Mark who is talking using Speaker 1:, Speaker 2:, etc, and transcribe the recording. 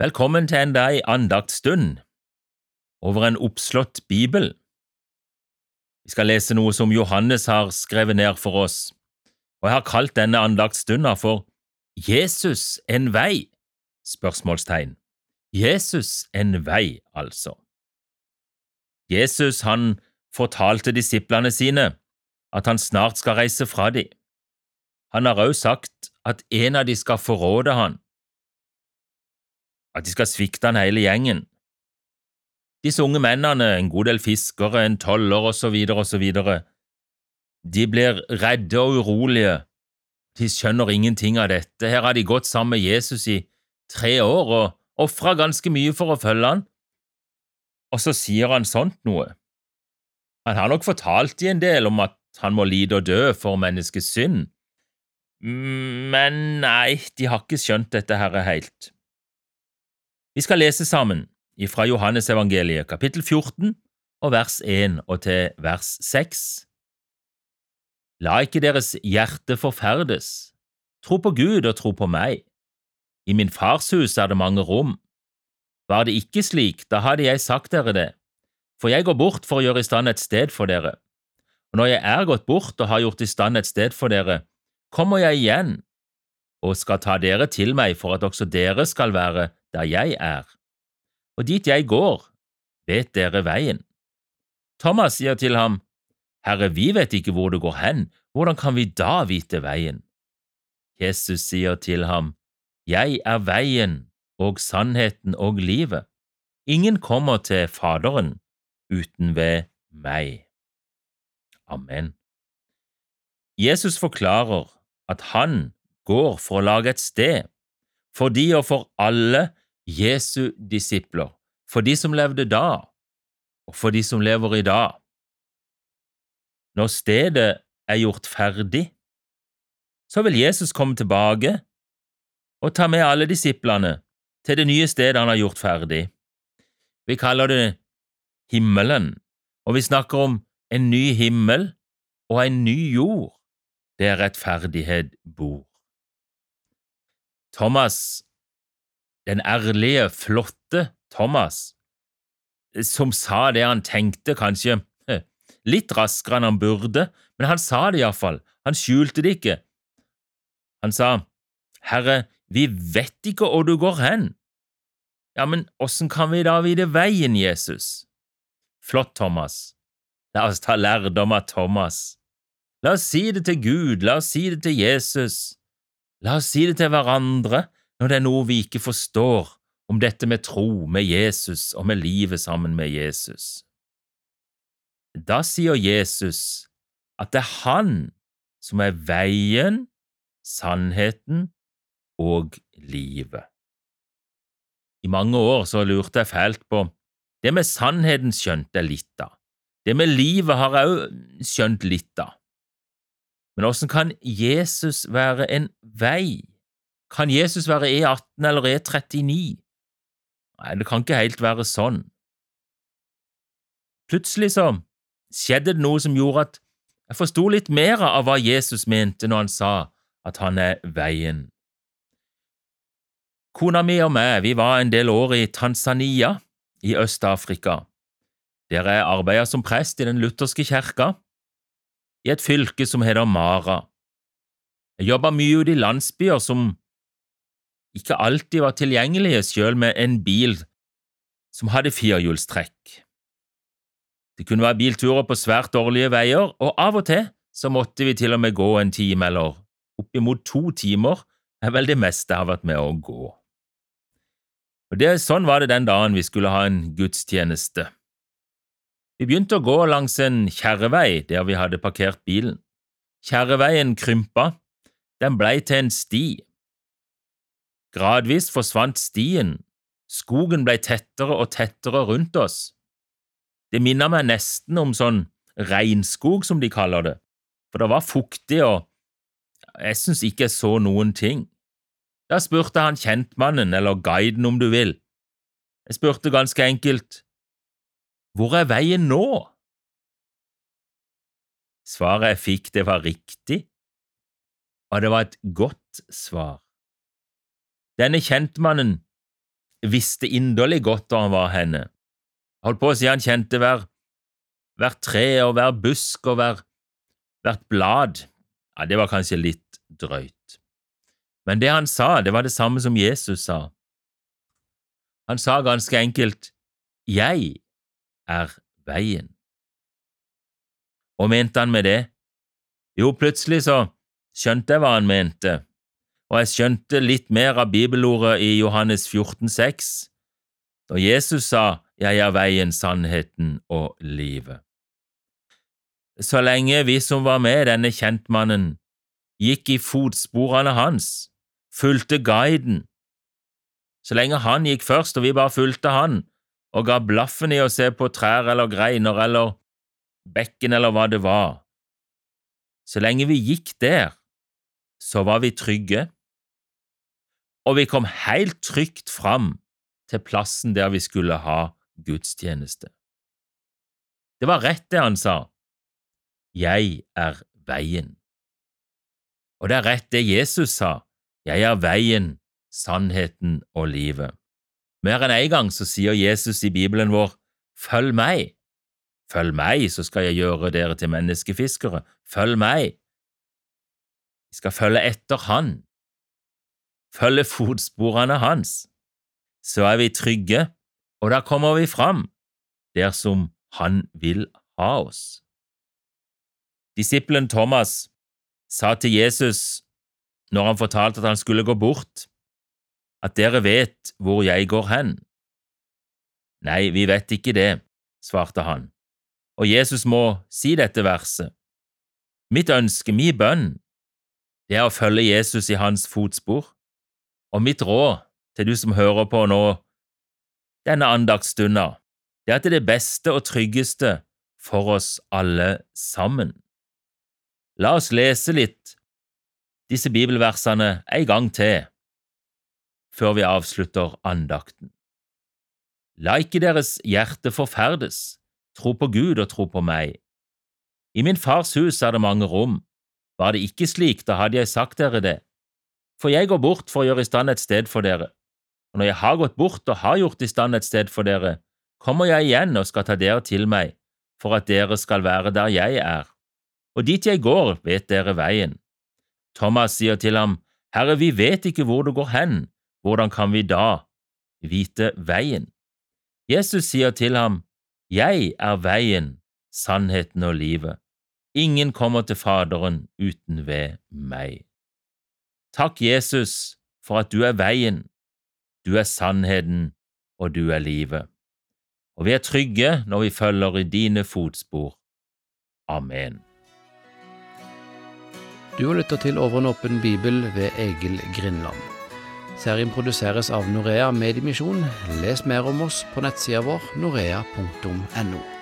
Speaker 1: Velkommen til enda ei andaktsstund over en oppslått bibel. Vi skal lese noe som Johannes har skrevet ned for oss, og jeg har kalt denne andaktsstunda for Jesus en vei? spørsmålstegn. Jesus en vei, altså. Jesus han fortalte disiplene sine at han snart skal reise fra dem. Han har også sagt at en av dem skal forråde han, at de skal svikte han hele gjengen. Disse unge mennene, en god del fiskere, en toller osv., osv., de blir redde og urolige, de skjønner ingenting av dette, her har de gått sammen med Jesus i tre år og ofra ganske mye for å følge han, og så sier han sånt noe. Han har nok fortalt de en del om at han må lide og dø for menneskets synd, men nei, de har ikke skjønt dette her helt. Vi skal lese sammen fra Johannesevangeliet, kapittel 14, og vers 1 og til vers 6. La ikke deres hjerte forferdes. Tro på Gud og tro på meg. I min fars hus er det mange rom. Var det ikke slik, da hadde jeg sagt dere det, for jeg går bort for å gjøre i stand et sted for dere. Og når jeg er gått bort og har gjort i stand et sted for dere, kommer jeg igjen og skal ta dere til meg for at også dere skal være der jeg er. Og dit jeg går, vet dere veien. Thomas sier til ham, Herre, vi vet ikke hvor du går hen, hvordan kan vi da vite veien? Jesus sier til ham, Jeg er veien og sannheten og livet. Ingen kommer til Faderen uten ved meg. Amen. Jesus forklarer at han går for å lage et sted for de og for alle Jesu disipler, for de som levde da, og for de som lever i dag. Når stedet er gjort ferdig, så vil Jesus komme tilbake og ta med alle disiplene til det nye stedet han har gjort ferdig. Vi kaller det himmelen, og vi snakker om en ny himmel og en ny jord der rettferdighet bor. Thomas, den ærlige, flotte Thomas, som sa det han tenkte, kanskje litt raskere enn han burde, men han sa det iallfall, han skjulte det ikke. Han sa, Herre, vi vet ikke hvor du går hen. Ja, men åssen kan vi da vite veien, Jesus? Flott, Thomas. La oss ta lærdom av Thomas. La oss si det til Gud, la oss si det til Jesus, la oss si det til hverandre når det er noe vi ikke forstår om dette med tro, med Jesus og med livet sammen med Jesus. Da sier Jesus at det er Han som er veien, sannheten og livet. I mange år så lurte jeg fælt på det med sannheten skjønte jeg litt av, det med livet har jeg òg skjønt litt av. Men åssen kan Jesus være en vei? Kan Jesus være E18 eller E39? Nei, det kan ikke helt være sånn. Plutselig så skjedde det noe som gjorde at jeg forsto litt mer av hva Jesus mente når han sa at han er veien. Kona mi og meg vi var en del år i Tanzania i Øst-Afrika, der jeg arbeida som prest i den lutherske kirka i et fylke som heter Mara. Jeg jobba mye ute i landsbyer som ikke alltid var tilgjengelige, selv med en bil som hadde firehjulstrekk. Det kunne være bilturer på svært dårlige veier, og av og til så måtte vi til og med gå en time eller oppimot to timer, er vel det meste jeg har vært med å gå. Og det, Sånn var det den dagen vi skulle ha en gudstjeneste. Vi begynte å gå langs en kjerrevei der vi hadde parkert bilen. Kjerreveien krympa, den blei til en sti. Gradvis forsvant stien, skogen blei tettere og tettere rundt oss. Det minner meg nesten om sånn regnskog, som de kaller det, for det var fuktig og jeg synes ikke jeg så noen ting. Da spurte han kjentmannen, eller guiden om du vil. Jeg spurte ganske enkelt, hvor er veien nå? Svaret jeg fikk, det var riktig, og det var et godt svar. Denne kjentmannen visste inderlig godt hvor han var henne. Holdt på å si han kjente hver, hver tre og hver busk og hver, hvert blad. Ja, det var kanskje litt drøyt. Men det han sa, det var det samme som Jesus sa. Han sa ganske enkelt, Jeg er veien. Og mente han med det? Jo, plutselig så skjønte jeg hva han mente, og jeg skjønte litt mer av bibelordet i Johannes 14, 14,6, da Jesus sa Jeg er veien, sannheten og livet. Så lenge vi som var med denne kjentmannen, gikk i fotsporene hans, fulgte guiden, så lenge han gikk først og vi bare fulgte han og ga blaffen i å se på trær eller greiner eller bekken eller hva det var, så lenge vi gikk der, så var vi trygge, og vi kom helt trygt fram til plassen der vi skulle ha gudstjeneste. Det var rett det han sa, Jeg er veien. Og det er rett det Jesus sa, Jeg er veien, sannheten og livet. Mer enn en gang så sier Jesus i Bibelen vår, Følg meg. Følg meg, så skal jeg gjøre dere til menneskefiskere. Følg meg. Vi skal følge etter Han. Følge fotsporene hans. Så er vi trygge, og da kommer vi fram, der som Han vil ha oss. Disippelen Thomas sa til Jesus når han fortalte at han skulle gå bort, at dere vet hvor jeg går hen? Nei, vi vet ikke det, svarte han, og Jesus må si dette verset. Mitt ønske, mi bønn, det er å følge Jesus i hans fotspor, og mitt råd til du som hører på nå denne andagsstunda, det er er det beste og tryggeste for oss alle sammen. La oss lese litt disse bibelversene en gang til før vi avslutter andakten. La ikke deres hjerte forferdes, tro på Gud og tro på meg. I min fars hus er det mange rom, var det ikke slik, da hadde jeg sagt dere det. For jeg går bort for å gjøre i stand et sted for dere, og når jeg har gått bort og har gjort i stand et sted for dere, kommer jeg igjen og skal ta dere til meg, for at dere skal være der jeg er. Og dit jeg går, vet dere veien. Thomas sier til ham, Herre, vi vet ikke hvor du går hen, hvordan kan vi da vite veien? Jesus sier til ham, Jeg er veien, sannheten og livet. Ingen kommer til Faderen uten ved meg. Takk, Jesus, for at du er veien, du er sannheten og du er livet. Og vi er trygge når vi følger i dine fotspor. Amen.
Speaker 2: Du har lytta til Over en åpen bibel ved Egil Grindland. Serien produseres av Norea Mediemisjon. Les mer om oss på nettsida vår norea.no.